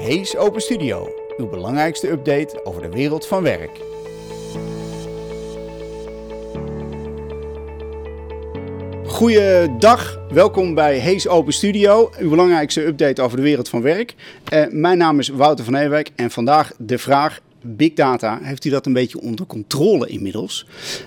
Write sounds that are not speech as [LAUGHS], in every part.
Hees Open Studio, uw belangrijkste update over de wereld van werk. Goeiedag, welkom bij Hees Open Studio, uw belangrijkste update over de wereld van werk. Uh, mijn naam is Wouter van Ewijk en vandaag de vraag Big data, heeft u dat een beetje onder controle inmiddels?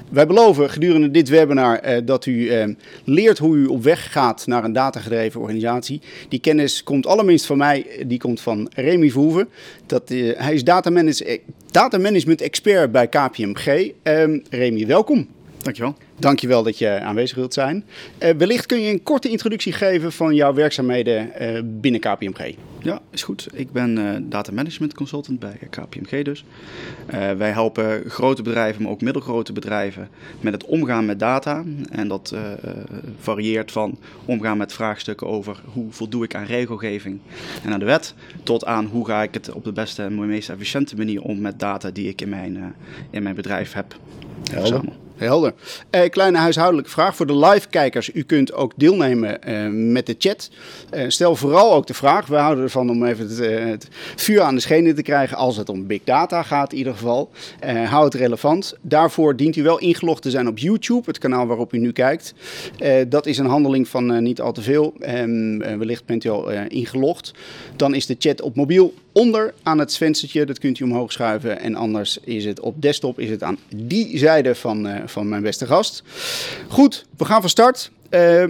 Wij beloven gedurende dit webinar uh, dat u uh, leert hoe u op weg gaat naar een datagedreven organisatie. Die kennis komt allerminst van mij, die komt van Remy Verhoeven. Dat, hij is data, manage data management expert bij KPMG. Remy, welkom. Dankjewel. Dankjewel dat je aanwezig wilt zijn. Uh, wellicht kun je een korte introductie geven van jouw werkzaamheden uh, binnen KPMG. Ja, is goed. Ik ben uh, data management consultant bij KPMG dus. wij helpen grote bedrijven, maar ook middelgrote bedrijven met het omgaan met data. En dat varieert van omgaan met vraagstukken over hoe voldoe ik aan regelgeving en aan de wet, tot aan hoe ga ik het op de beste en meest efficiënte manier om met data die ik in mijn, in mijn bedrijf heb. Helder. Helder. Uh, kleine huishoudelijke vraag voor de live-kijkers. U kunt ook deelnemen uh, met de chat. Uh, stel vooral ook de vraag. We houden ervan om even het, het, vuur aan de schenen te krijgen als het om big data gaat in ieder geval. hou het relevant. Daarvoor dient u wel ingelogd te zijn op YouTube, het kanaal waarop u nu kijkt. dat is een handeling van niet al te veel. wellicht bent u al ingelogd. Dan is de chat op mobiel onder aan het venstertje. Dat kunt u omhoog schuiven. En anders is het op desktop is het aan die zijde van, van mijn beste gast. Goed, we gaan van start. Uh,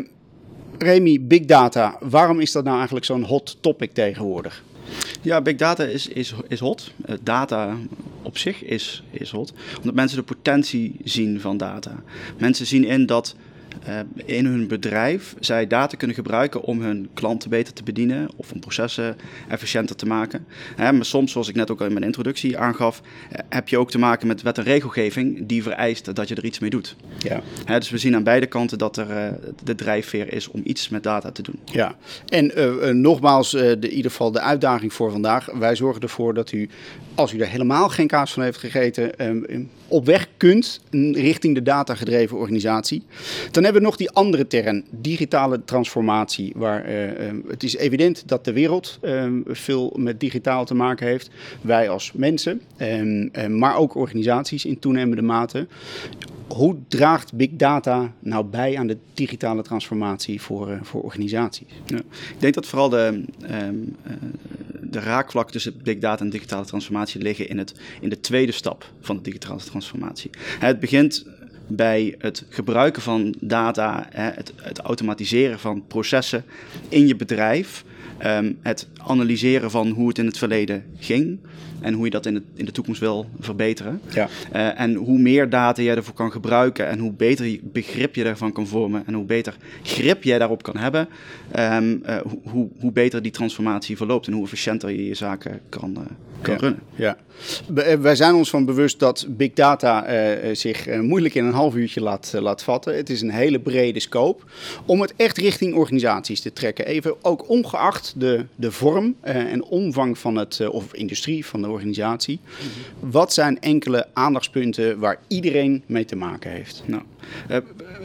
Remy, big data. Waarom is dat nou eigenlijk zo'n hot topic tegenwoordig? Ja, big data is, is, is hot. Uh, data op zich is, is hot. Omdat mensen de potentie zien van data. Mensen zien in dat in hun bedrijf zij data kunnen gebruiken om hun klanten beter te bedienen of om processen efficiënter te maken. Maar soms, zoals ik net ook al in mijn introductie aangaf, uh, heb je ook te maken met wet en regelgeving die vereist dat je er iets mee doet. Ja. dus we zien aan beide kanten dat er de drijfveer is om iets met data te doen. Ja, en nogmaals, de, in ieder geval de uitdaging voor vandaag. Wij zorgen ervoor dat u, als u er helemaal geen kaas van heeft gegeten, ehm, op weg kunt richting de datagedreven organisatie. Dan hebben we nog die andere term, digitale transformatie. Waar uh, het is evident dat de wereld uh, veel met digitaal te maken heeft. Wij als mensen, ehm, maar ook organisaties in toenemende mate. Hoe draagt big data nou bij aan de digitale transformatie voor, uh, voor organisaties? Ja. Ik denk dat vooral de, de raakvlak tussen big data en digitale transformatie liggen in, het, in de tweede stap van de digitale transformatie. Het begint bij het gebruiken van data, het, het automatiseren van processen in je bedrijf. Um, het analyseren van hoe het in het verleden ging en hoe je dat in, het, in de toekomst wil verbeteren. Ja. Uh, en hoe meer data je ervoor kan gebruiken en hoe beter begrip je daarvan kan vormen en hoe beter grip jij daarop kan hebben, um, uh, hoe, hoe beter die transformatie verloopt en hoe efficiënter je je zaken kan, uh, kan ja. runnen. Ja. Wij zijn ons van bewust dat big data zich moeilijk in een half uurtje laat, laat vatten. Het is een hele brede scope om het echt richting organisaties te trekken. Even ook ongeacht de, de vorm en omvang van het, of industrie van de organisatie. Wat zijn enkele aandachtspunten waar iedereen mee te maken heeft? Nou, uh,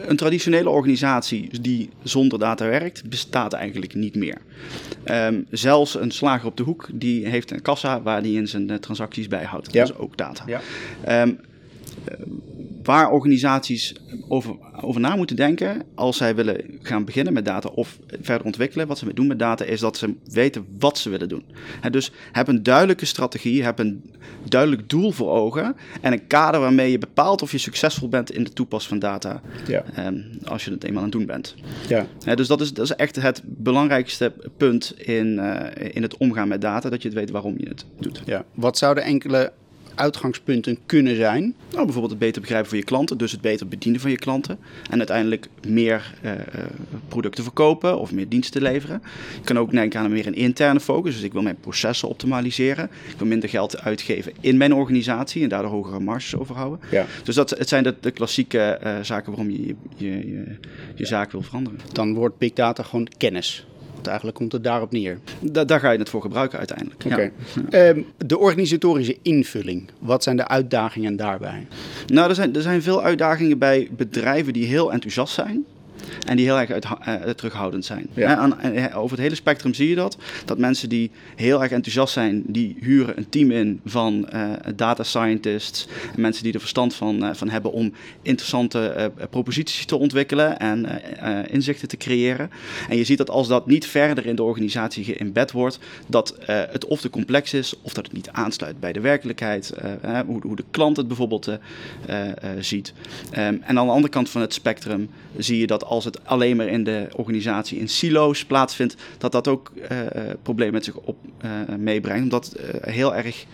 een traditionele organisatie die zonder data werkt, bestaat eigenlijk niet meer. Um, zelfs een slager op de hoek, die heeft een kassa waar hij in zijn uh, transacties bijhoudt. Ja. Dat is ook data. Ja. Um, waar organisaties over, over na moeten denken als zij willen gaan beginnen met data of verder ontwikkelen. Wat ze doen met data is dat ze weten wat ze willen doen. En dus heb een duidelijke strategie, heb een duidelijk doel voor ogen en een kader waarmee je bepaalt of je succesvol bent in de toepassing van data ja. um, als je het eenmaal aan het doen bent. Ja. dus dat is, dat is echt het belangrijkste punt in, uh, in het omgaan met data, dat je het weet waarom je het doet. Ja. Wat zouden enkele uitgangspunten kunnen zijn? Nou, bijvoorbeeld het beter begrijpen van je klanten, dus het beter bedienen van je klanten. En uiteindelijk meer uh, producten verkopen of meer diensten leveren. Je kan ook denken aan meer een interne focus, dus ik wil mijn processen optimaliseren. Ik wil minder geld uitgeven in mijn organisatie en daardoor hogere marges overhouden. Ja. Dus dat, het zijn de, de klassieke uh, zaken waarom je je, je, je, je zaak wil veranderen. Dan wordt big data gewoon kennis. Want eigenlijk komt het daarop neer. Da daar ga je het voor gebruiken uiteindelijk. Ja. Um, de organisatorische invulling. Wat zijn de uitdagingen daarbij? Nou, er zijn, er zijn veel uitdagingen bij bedrijven die heel enthousiast zijn. En die heel erg uit, uh, terughoudend zijn. Ja. Aan, en over het hele spectrum zie je dat. Dat mensen die heel erg enthousiast zijn, die huren een team in van uh, data scientists. En mensen die er verstand van, uh, van hebben om interessante proposities te ontwikkelen en inzichten te creëren. En je ziet dat als dat niet verder in de organisatie geïmbed wordt, dat het of te complex is, of dat het niet aansluit bij de werkelijkheid. hoe, hoe, de klant het bijvoorbeeld ziet. Um, en aan de andere kant van het spectrum zie je dat als het alleen maar in de organisatie in silo's plaatsvindt, dat dat ook uh, problemen met zich op uh, meebrengt. Omdat uh, heel erg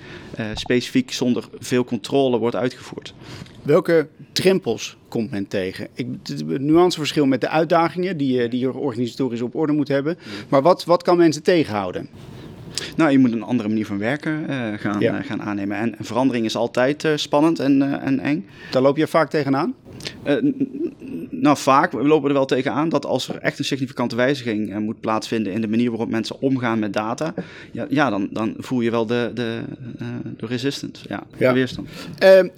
specifiek zonder veel controle wordt uitgevoerd. Welke drempels komt men tegen? Ik, het nuanceverschil met de uitdagingen die, die je organisatorisch op orde moet hebben. Maar wat, wat kan mensen tegenhouden? Nou, je moet een andere manier van werken uh, gaan, ja. uh, gaan aannemen. En, en, verandering is altijd uh, spannend en, en eng. Daar loop je vaak tegenaan? Nou, vaak. We lopen er wel tegenaan dat als er echt een significante wijziging moet plaatsvinden in de manier waarop mensen omgaan met data, ja, ja dan, dan voel je wel de, de, de resistance, ja, ja. de weerstand.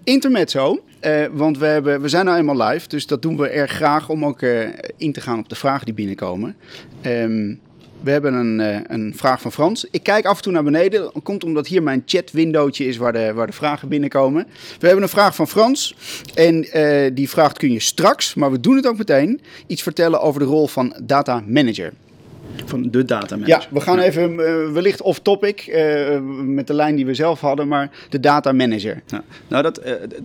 intermezzo, want we, hebben, we zijn nou eenmaal live, dus dat doen we erg graag om ook in te gaan op de vragen die binnenkomen. Um, we hebben een, uh, een vraag van Frans. Ik kijk af en toe naar beneden. Dat komt omdat hier mijn chat-windowtje is waar de, waar de vragen binnenkomen. We hebben een vraag van Frans. En uh, die vraagt kun je straks, maar we doen het ook meteen, iets vertellen over de rol van data manager. Van de data manager. Ja, we gaan even uh, wellicht off topic met de lijn die we zelf hadden, maar de data manager. Ja. Nou, dat,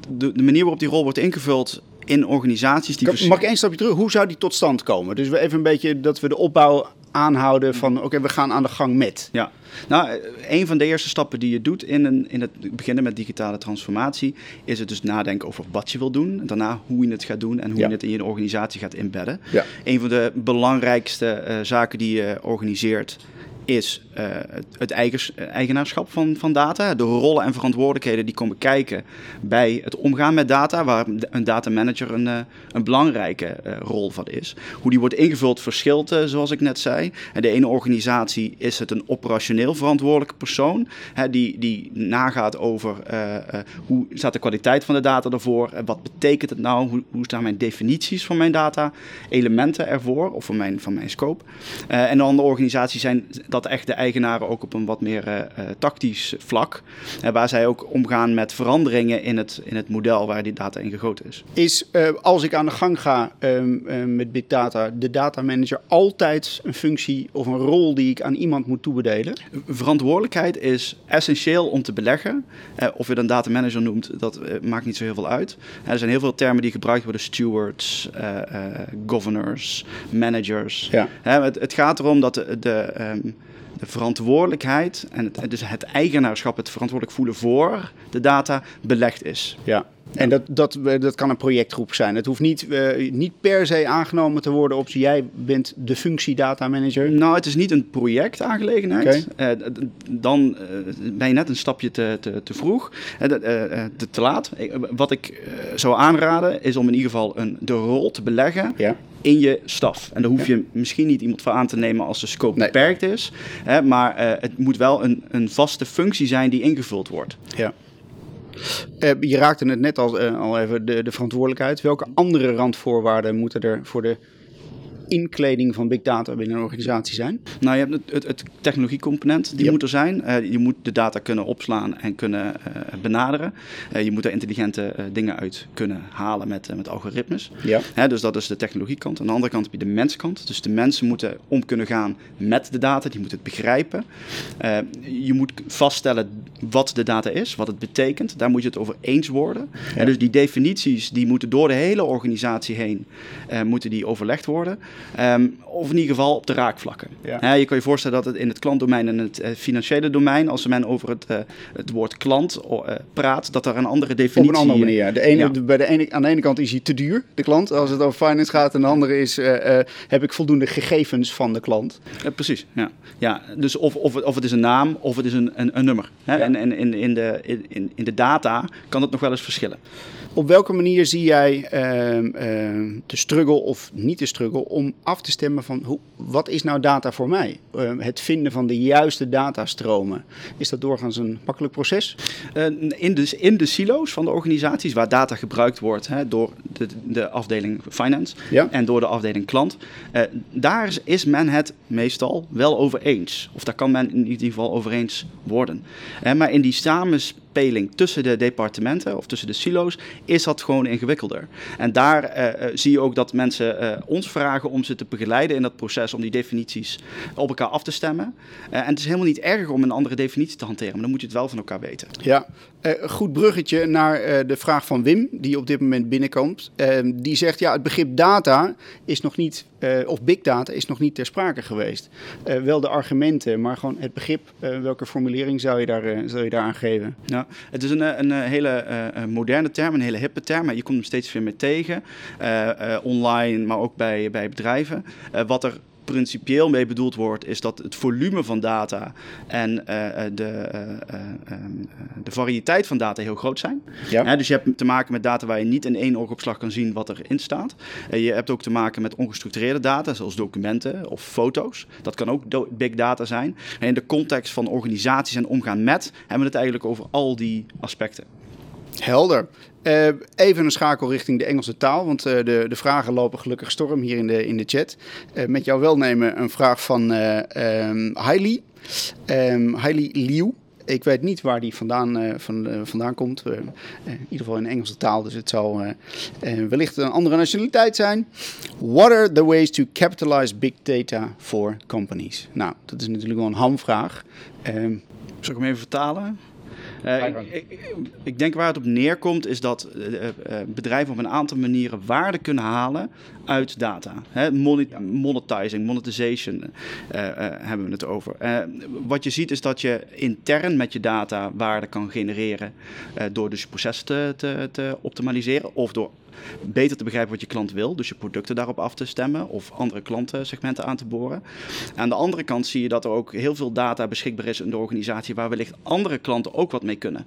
de, de manier waarop die rol wordt ingevuld in organisaties die... Mag ik één stapje terug? Hoe zou die tot stand komen? Dus we even een beetje dat we de opbouw aanhouden van oké, okay, we gaan aan de gang met. Ja, nou, een van de eerste stappen die je doet in, een, in het beginnen met digitale transformatie, is het dus nadenken over wat je wil doen. En daarna hoe je het gaat doen en hoe Ja. je het in je organisatie gaat embedden. Ja. Een van de belangrijkste eh, zaken die je organiseert is eh, het, eh, eigenaarschap van, van data. De rollen en verantwoordelijkheden die komen kijken bij het omgaan met data, waar een data manager een, eh, een belangrijke rol van is. Hoe die wordt ingevuld verschilt, zoals ik net zei. En de ene organisatie is het een operationeel verantwoordelijke persoon, hè, die, die nagaat over hoe staat de kwaliteit van de data ervoor, wat betekent het nou, hoe, hoe staan mijn definities van mijn data, elementen ervoor, of van mijn, van mijn scope. En de andere organisaties zijn dat echt de eigenaren ook op een wat meer eh, eh, tactisch vlak, eh, waar zij ook omgaan met veranderingen in het, in het model waar die data in gegoten is. Is als ik aan de gang ga ehm, eh, met big data, de data manager altijd een functie of een rol die ik aan iemand moet toebedelen? Verantwoordelijkheid is essentieel om te beleggen. Of je dan data manager noemt, dat maakt niet zo heel veel uit. Er zijn heel veel termen die gebruikt worden: stewards, governors, managers. Ja. Het, het gaat erom dat de, de, ehm, de verantwoordelijkheid en het, dus het eigenaarschap, het verantwoordelijk voelen voor de data belegd is. Ja. En dat, dat, eh, dat kan een projectgroep zijn. Het hoeft niet, eh, niet per se aangenomen te worden op jij bent de functie data manager. Nou, het is niet een projectaangelegenheid. Oké. Eh, dan ben je net een stapje te, te, te vroeg, te, te laat. Wat ik zou aanraden is om in ieder geval een, de rol te beleggen Ja. in je staf. En daar hoef je misschien niet iemand voor aan te nemen als de scope Nee. beperkt is. Hè, maar het moet wel een, een vaste functie zijn die ingevuld wordt. ja. Eh, je raakte het net al, eh, al even, de, de verantwoordelijkheid. Welke andere randvoorwaarden moeten er voor de inkleding van big data binnen een organisatie zijn? Nou, je hebt het, het, het technologiecomponent, die moet er zijn. Eh, je moet de data kunnen opslaan en kunnen eh, benaderen. Eh, je moet er intelligente dingen uit kunnen halen met, met algoritmes. Ja. Hè, dus dat is de technologiekant. Aan de andere kant heb je de menskant. Dus de mensen moeten om kunnen gaan met de data. Die moeten het begrijpen. Je moet vaststellen wat de data is, wat het betekent. Daar moet je het over eens worden. En dus die definities die moeten door de hele organisatie heen moeten die overlegd worden. Um, of in ieder geval op de raakvlakken. Ja. Je kan je voorstellen dat het in het klantdomein en het eh, financiële domein, als men over het, eh, het woord klant eh, praat, dat er een andere definitie Op een andere manier. ja. De ene, Ja. de- bij de ene, aan de ene kant is hij te duur, de klant, als het over finance gaat. En de andere is, heb ik voldoende gegevens van de klant? Precies, ja. ja dus of, of, het, of het is een naam of het is een, een, een nummer. En, en in, in, de, in, in de data kan het nog wel eens verschillen. Op welke manier zie jij ehm, ehm, de struggle of niet de struggle om af te stemmen van hoe, wat is nou data voor mij? Uh, het vinden van de juiste datastromen. Is dat doorgaans een makkelijk proces? Uh, in, de, in de silo's van de organisaties waar data gebruikt wordt hè, door de, de afdeling finance ja. en door de afdeling klant, uh, daar is men het meestal wel over eens. Of daar kan men in ieder geval over eens worden. maar in die samenspraak speling tussen de departementen of tussen de silo's, is dat gewoon ingewikkelder. En daar uh, zie je ook dat mensen uh, ons vragen om ze te begeleiden in dat proces, om die definities op elkaar af te stemmen. Uh, en het is helemaal niet erg om een andere definitie te hanteren, maar dan moet je het wel van elkaar weten. Ja, goed bruggetje naar de vraag van Wim, die op dit moment binnenkomt. Ehm, die zegt, ja, het begrip data is nog niet, of big data is nog niet ter sprake geweest. wel de argumenten, maar gewoon het begrip, welke formulering zou je daar, zou je daar aan geven? Ja het is een, een, hele uh, moderne term, een hele hippe term. Maar je komt hem steeds weer mee tegen. Online, maar ook bij, bij bedrijven. wat er principieel mee bedoeld wordt, is dat het volume van data en uh, de, uh, uh, de variëteit van data heel groot zijn. Ja. dus je hebt te maken met data waar je niet in één oogopslag kan zien wat erin staat. je hebt ook te maken met ongestructureerde data, zoals documenten of foto's. Dat kan ook big data zijn. En in de context van organisaties en omgaan met, hebben we het eigenlijk over al die aspecten. Helder. Uh, even een schakel richting de Engelse taal, want uh, de, de vragen lopen gelukkig storm hier in de, in de chat. Uh, met jouw welnemen een vraag van um, Hailey. Um, Hailey Liu. Ik weet niet waar die vandaan, van, vandaan komt. in ieder geval in Engelse taal, dus het zal wellicht een andere nationaliteit zijn. What are the ways to capitalize big data for companies? Nou, dat is natuurlijk wel een hamvraag. Um, Zal ik hem even vertalen? Uh, ik, ik, denk waar het op neerkomt is dat uh, bedrijven op een aantal manieren waarde kunnen halen uit data. Hè, monetizing, monetization hebben we het over. wat je ziet is dat je intern met je data waarde kan genereren door dus je proces te, te, te optimaliseren of door beter te begrijpen wat je klant wil, dus je producten daarop af te stemmen of andere klantensegmenten aan te boren. Aan de andere kant zie je dat er ook heel veel data beschikbaar is in de organisatie waar wellicht andere klanten ook wat mee kunnen.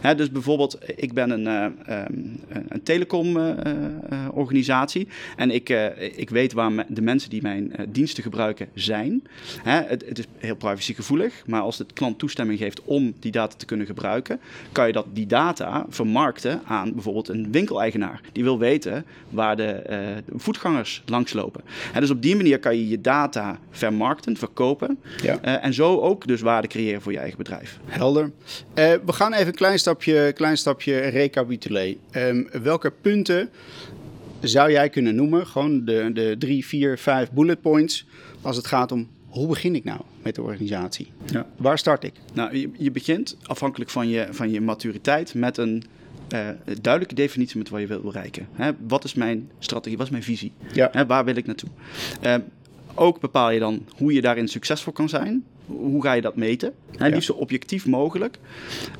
Hè, dus bijvoorbeeld, ik ben een, uh, um, een telecomorganisatie uh, en ik, ik weet waar de mensen die mijn diensten gebruiken zijn. Hè, het, het, is heel privacygevoelig, maar als de klant toestemming geeft om die data te kunnen gebruiken, kan je dat, die data vermarkten aan bijvoorbeeld een winkeleigenaar. Die wil weten waar de, uh, voetgangers langslopen. En dus op die manier kan je je data vermarkten, verkopen. Ja. Uh, en zo ook dus waarde creëren voor je eigen bedrijf. Helder. Uh, we gaan even een klein stapje, klein stapje recapituleren. Um, welke punten zou jij kunnen noemen? Gewoon de, de drie, vier, vijf bullet points. Als het gaat om hoe begin ik nou met de organisatie? Ja. Waar start ik? Nou, je, je begint afhankelijk van je, van je maturiteit met een uh, duidelijke definitie met wat je wil bereiken. Hè, wat is mijn strategie, wat is mijn visie? Ja. Hè, waar wil ik naartoe? Uh, ook bepaal je dan hoe je daarin succesvol kan zijn. Hoe ga je dat meten? Hè, liefst zo objectief mogelijk.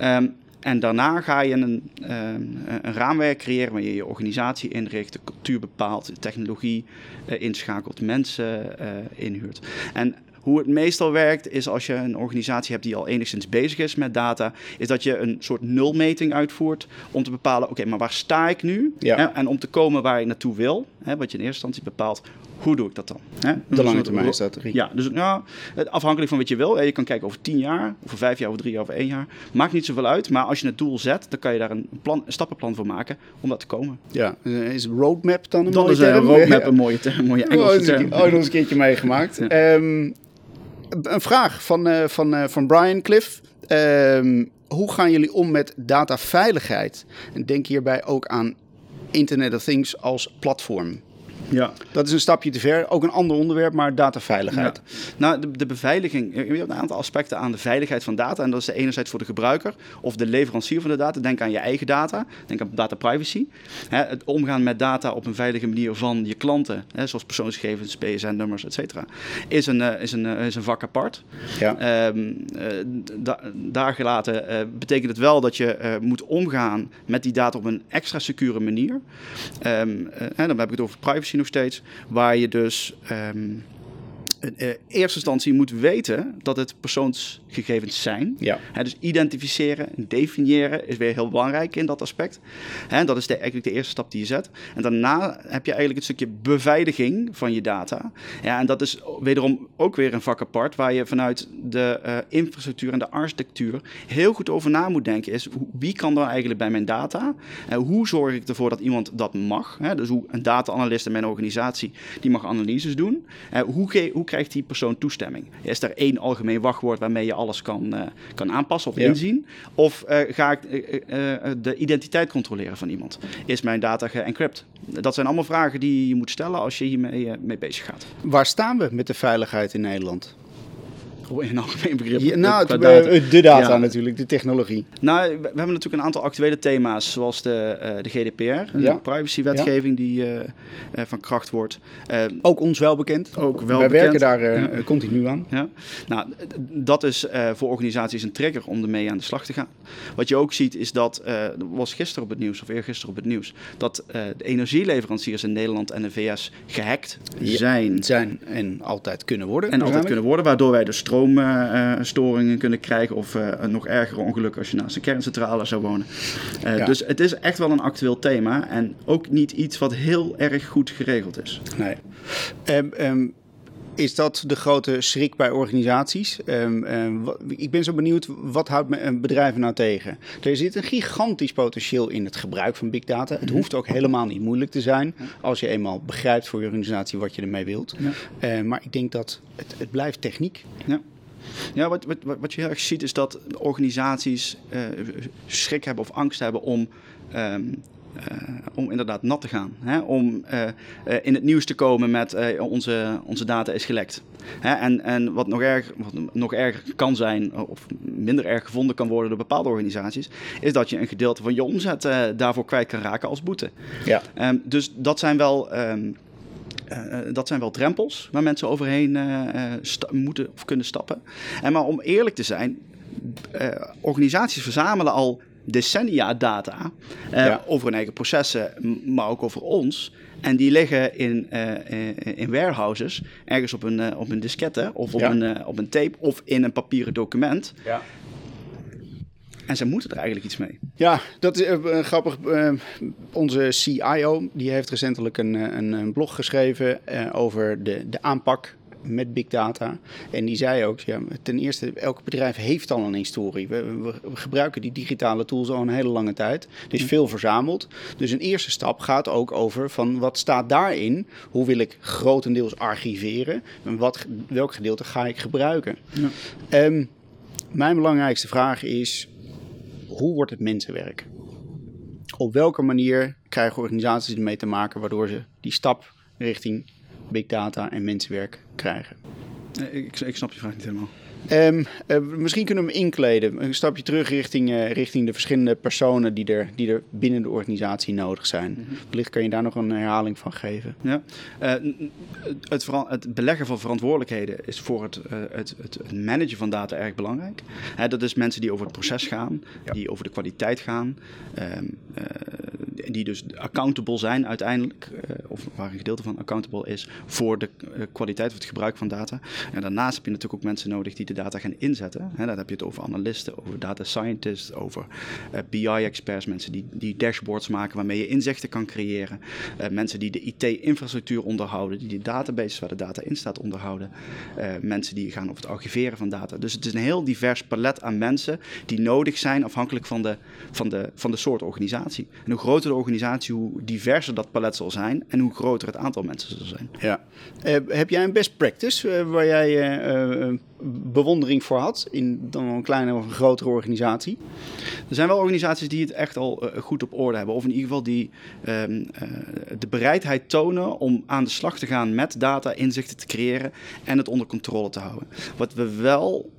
Um, en daarna ga je een, um, een raamwerk creëren waar je je organisatie inricht, de cultuur bepaalt, technologie uh, inschakelt, mensen uh, inhuurt. En hoe het meestal werkt is als je een organisatie hebt die al enigszins bezig is met data, is dat je een soort nulmeting uitvoert om te bepalen, oké, maar waar sta ik nu? Ja. Hè? En om te komen waar je naartoe wil, hè, wat je in eerste instantie bepaalt, hoe doe ik dat dan? Hè? De lange termijn strategie. Ja, dus nou, afhankelijk van wat je wil. Je kan kijken over tien jaar, over vijf jaar, over drie jaar, over één jaar. Maakt niet zoveel uit, maar als je het doel zet, dan kan je daar een, plan, een stappenplan voor maken om dat te komen. Ja, is roadmap dan een dan mooie term? [LAUGHS] Dan is een roadmap een mooie, term, mooie Engelse term. Oh, nog eens een keertje meegemaakt. [LAUGHS] Ja. Um, een vraag van, uh, van, uh, van Brian Cliff. Um, hoe gaan jullie om met dataveiligheid? En denk hierbij ook aan Internet of Things als platform. Ja. Dat is een stapje te ver. Ook een ander onderwerp, maar dataveiligheid. Ja. Nou, de, de, beveiliging. Je hebt een aantal aspecten aan de veiligheid van data. En dat is de enerzijds voor de gebruiker of de leverancier van de data. Denk aan je eigen data. Denk aan data privacy. Hè, het omgaan met data op een veilige manier van je klanten, hè, zoals persoonsgegevens, PSN-nummers, et cetera, is een, uh, is, een, uh, is een vak apart. Ja. Um, uh, da daar gelaten betekent het wel dat je moet omgaan met die data op een extra secure manier. Um, dan heb ik het over privacy nog steeds. Waar je dus. Um, in eh, eerste instantie moet weten dat het persoonsgegevens zijn. Ja. dus identificeren, definiëren is weer heel belangrijk in dat aspect. dat is de, eigenlijk de eerste stap die je zet. En daarna heb je eigenlijk het stukje beveiliging van je data. Ja, en dat is wederom ook weer een vak apart, waar je vanuit de uh, infrastructuur en de architectuur heel goed over na moet denken. Is wie kan dan eigenlijk bij mijn data? En hoe zorg ik ervoor dat iemand dat mag? dus hoe een data-analyst in mijn organisatie die mag analyses doen. hoe, hoe krijgt die persoon toestemming? Is er één algemeen wachtwoord waarmee je alles kan, uh, kan aanpassen of inzien? Of uh, ga ik uh, de identiteit controleren van iemand? Is mijn data geëncrypt? Dat zijn allemaal vragen die je moet stellen als je hiermee mee bezig gaat. Waar staan we met de veiligheid in Nederland? In een algemeen begrip. Ja, nou, de data, de data natuurlijk, de technologie. Nou, we, hebben natuurlijk een aantal actuele thema's, zoals de, uh, de GDPR, de privacywetgeving die uh, van kracht wordt. ook ons wel bekend. Ook wel Wij bekend. werken daar continu aan. Ja. Nou, dat is voor organisaties een trigger om ermee aan de slag te gaan. Wat je ook ziet is dat, was gisteren op het nieuws, of eergisteren op het nieuws, dat de energieleveranciers in Nederland en de VS gehackt zijn. Zijn en altijd kunnen worden. En altijd kunnen worden, waardoor wij de stroom stroomstoringen kunnen krijgen. Of een nog ergere ongeluk als je naast een kerncentrale zou wonen. Uh, Dus het is echt wel een actueel thema. En ook niet iets wat heel erg goed geregeld is. Nee. Um, um, is dat de grote schrik bij organisaties? Um, um, ik ben zo benieuwd, wat houdt bedrijven nou tegen? Er zit een gigantisch potentieel in het gebruik van big data. Het hoeft ook helemaal niet moeilijk te zijn als je eenmaal begrijpt voor je organisatie wat je ermee wilt. Ja. Uh, maar ik denk dat het, het blijft techniek. Ja. Ja, wat, wat, wat je heel erg ziet is dat organisaties uh, schrik hebben of angst hebben om um, uh, om inderdaad nat te gaan. Hè? Om uh, uh, in het nieuws te komen met onze, onze data is gelekt. Hè? En, en wat, nog erg, wat nog erger kan zijn, of minder erg gevonden kan worden door bepaalde organisaties, is dat je een gedeelte van je omzet daarvoor kwijt kan raken als boete. Ja. Um, dus dat zijn wel. Um, uh, dat zijn wel drempels waar mensen overheen uh, moeten of kunnen stappen. En maar om eerlijk te zijn, uh, organisaties verzamelen al decennia data ja. over hun eigen processen, maar ook over ons. En die liggen in, in warehouses, ergens op een, op een diskette of op, ja. een, op een tape of in een papieren document. Ja. En ze moeten er eigenlijk iets mee. Ja, dat is uh, grappig. Uh, onze CIO die heeft recentelijk een, een, een blog geschreven uh, over de, de aanpak met big data. En die zei ook, ja, ten eerste, elk bedrijf heeft al een historie. We, we, we gebruiken die digitale tools al een hele lange tijd. Er is veel verzameld. Dus een eerste stap gaat ook over van wat staat daarin? Hoe wil ik grotendeels archiveren? En wat, welk gedeelte ga ik gebruiken? Ja. Um, mijn belangrijkste vraag is, hoe wordt het mensenwerk? Op welke manier krijgen organisaties ermee te maken waardoor ze die stap richting big data en mensenwerk krijgen? Ik, ik snap je vraag niet helemaal. Um, uh, misschien kunnen we hem inkleden. Een stapje terug richting, uh, richting de verschillende personen die er, die er binnen de organisatie nodig zijn. Mm -hmm. Wellicht kan je daar nog een herhaling van geven. Ja. Uh, het, het, beleggen van verantwoordelijkheden is voor het, het, het, managen van data erg belangrijk. dat is mensen die over het proces gaan, ja. die over de kwaliteit gaan, um, die dus accountable zijn uiteindelijk, of waar een gedeelte van accountable is voor de kwaliteit of het gebruik van data. En daarnaast heb je natuurlijk ook mensen nodig die de data gaan inzetten. Hè, dan heb je het over analisten, over data scientists, over uh, BI-experts, mensen die, die dashboards maken waarmee je inzichten kan creëren. Mensen die de IT-infrastructuur onderhouden, die de databases waar de data in staat onderhouden. Mensen die gaan over het archiveren van data. Dus het is een heel divers palet aan mensen die nodig zijn afhankelijk van de, van de, van de soort organisatie. En hoe groter organisatie, hoe diverser dat palet zal zijn en hoe groter het aantal mensen zal zijn. Ja. heb jij een best practice waar jij bewondering voor had in dan een kleine of een grotere organisatie? Er zijn wel organisaties die het echt al goed op orde hebben. Of in ieder geval die um, uh, de bereidheid tonen om aan de slag te gaan met data, inzichten te creëren en het onder controle te houden. Wat we wel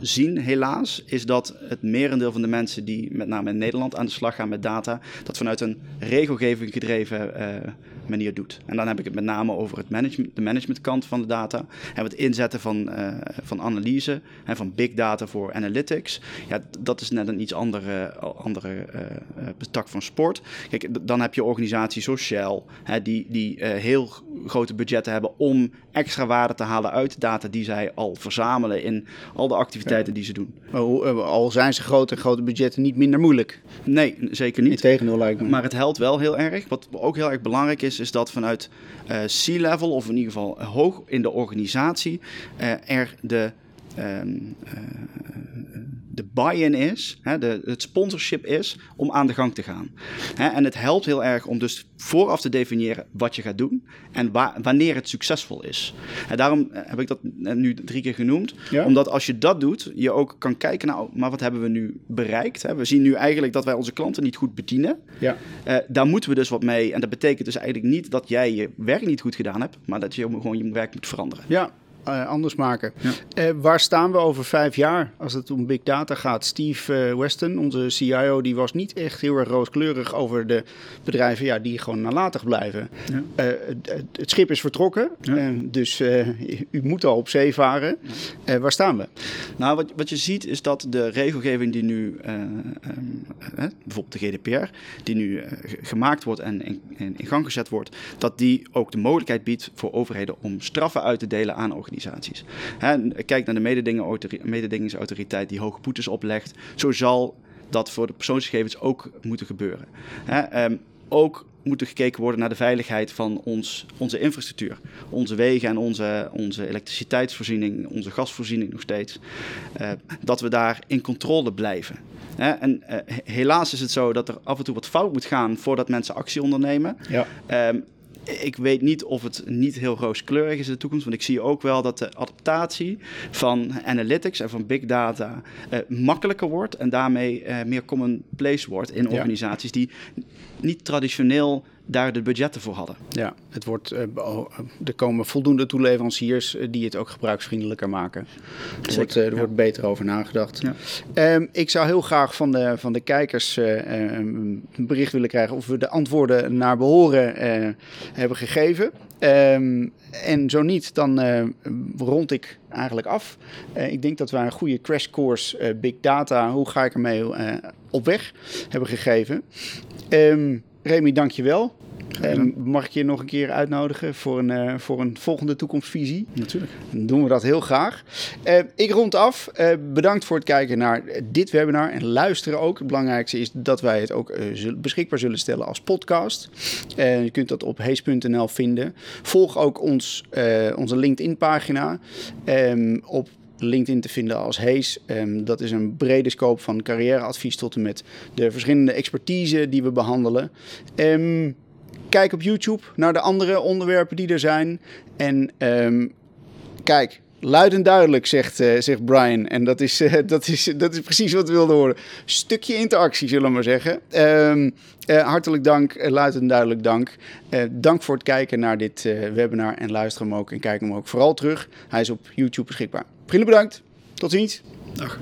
zien, helaas, is dat het merendeel van de mensen die met name in Nederland aan de slag gaan met data, dat vanuit een regelgeving gedreven uh, manier doet. En dan heb ik het met name over het management, de managementkant van de data. En het inzetten van, uh, van analyse en van big data voor analytics. Ja, dat is net een iets andere, andere uh, tak van sport. Kijk, dan heb je organisaties zoals Shell, hè, die, die heel grote budgetten hebben om extra waarde te halen uit data die zij al verzamelen in al de activiteiten die ze doen. Al zijn ze grote, grote budgetten niet minder moeilijk. Nee, zeker niet. Integendeel lijkt me. Maar het helpt wel heel erg. Wat ook heel erg belangrijk is, is dat vanuit uh, C-level, of in ieder geval hoog in de organisatie, uh, er de ehm, eh, de buy-in is, hè, de, het sponsorship is om aan de gang te gaan. Hè, en het helpt heel erg om dus vooraf te definiëren wat je gaat doen en wanneer het succesvol is. En daarom eh, heb ik dat nu drie keer genoemd, omdat als je dat doet, je ook kan kijken, nou, maar wat hebben we nu bereikt? Hè? We zien nu eigenlijk dat wij onze klanten niet goed bedienen. Ja. Uh, daar moeten we dus wat mee. En dat betekent dus eigenlijk niet dat jij je werk niet goed gedaan hebt, maar dat je gewoon je werk moet veranderen. Ja, uh, anders maken. Ja. Uh, waar staan we over vijf jaar als het om big data gaat? Steve uh, Weston, onze CIO, die was niet echt heel erg rooskleurig over de bedrijven ja, die gewoon nalatig blijven. Ja. Het, het, schip is vertrokken, ja. dus u moet al op zee varen. waar staan we? Nou, wat, wat je ziet is dat de regelgeving die nu, bijvoorbeeld de GDPR, die nu gemaakt wordt en in, in gang gezet wordt, dat die ook de mogelijkheid biedt voor overheden om straffen uit te delen aan organisaties organisaties. kijk naar de mededingingsautoriteit die hoge boetes oplegt. Zo zal dat voor de persoonsgegevens ook moeten gebeuren. Ehm, ook moet er gekeken worden naar de veiligheid van ons, onze infrastructuur. Onze wegen en onze, onze elektriciteitsvoorziening, onze gasvoorziening nog steeds. Uh, dat we daar in controle blijven. en uh, helaas is het zo dat er af en toe wat fout moet gaan voordat mensen actie ondernemen. Ja. Um, ik weet niet of het niet heel rooskleurig is in de toekomst. Want ik zie ook wel dat de adaptatie van analytics en van big data uh, makkelijker wordt. En daarmee uh, meer commonplace wordt in organisaties die niet traditioneel daar de budgetten voor hadden. Ja, het wordt, uh, er komen voldoende toeleveranciers die het ook gebruiksvriendelijker maken. Er, wordt, er wordt beter over nagedacht. Ja. Um, ik zou heel graag van de, van de kijkers een bericht willen krijgen of we de antwoorden naar behoren hebben gegeven. Um, en zo niet, dan uh, rond ik eigenlijk af. Uh, ik denk dat we een goede crash course uh, Big Data, hoe ga ik ermee op weg, hebben gegeven. Um, Remy, dank je wel. Um, mag ik je nog een keer uitnodigen voor een, uh, voor een volgende toekomstvisie? Natuurlijk. Dan doen we dat heel graag. Uh, ik rond af. Uh, bedankt voor het kijken naar dit webinar en luisteren ook. Het belangrijkste is dat wij het ook beschikbaar zullen stellen als podcast. je kunt dat op hees.nl vinden. Volg ook ons, onze LinkedIn-pagina. Op LinkedIn te vinden als Hees. Um, dat is een brede scope van carrièreadvies tot en met de verschillende expertise die we behandelen. Um, kijk op YouTube naar de andere onderwerpen die er zijn. En um, kijk, luid en duidelijk, zegt, uh, zegt Brian. En dat is, uh, [LAUGHS] dat, is, dat is precies wat we wilden horen. Stukje interactie, zullen we maar zeggen. Uh, hartelijk dank, luid en duidelijk dank. dank voor het kijken naar dit webinar en luister hem ook en kijk hem ook vooral terug. Hij is op YouTube beschikbaar. Vrienden bedankt. Tot ziens. Dag.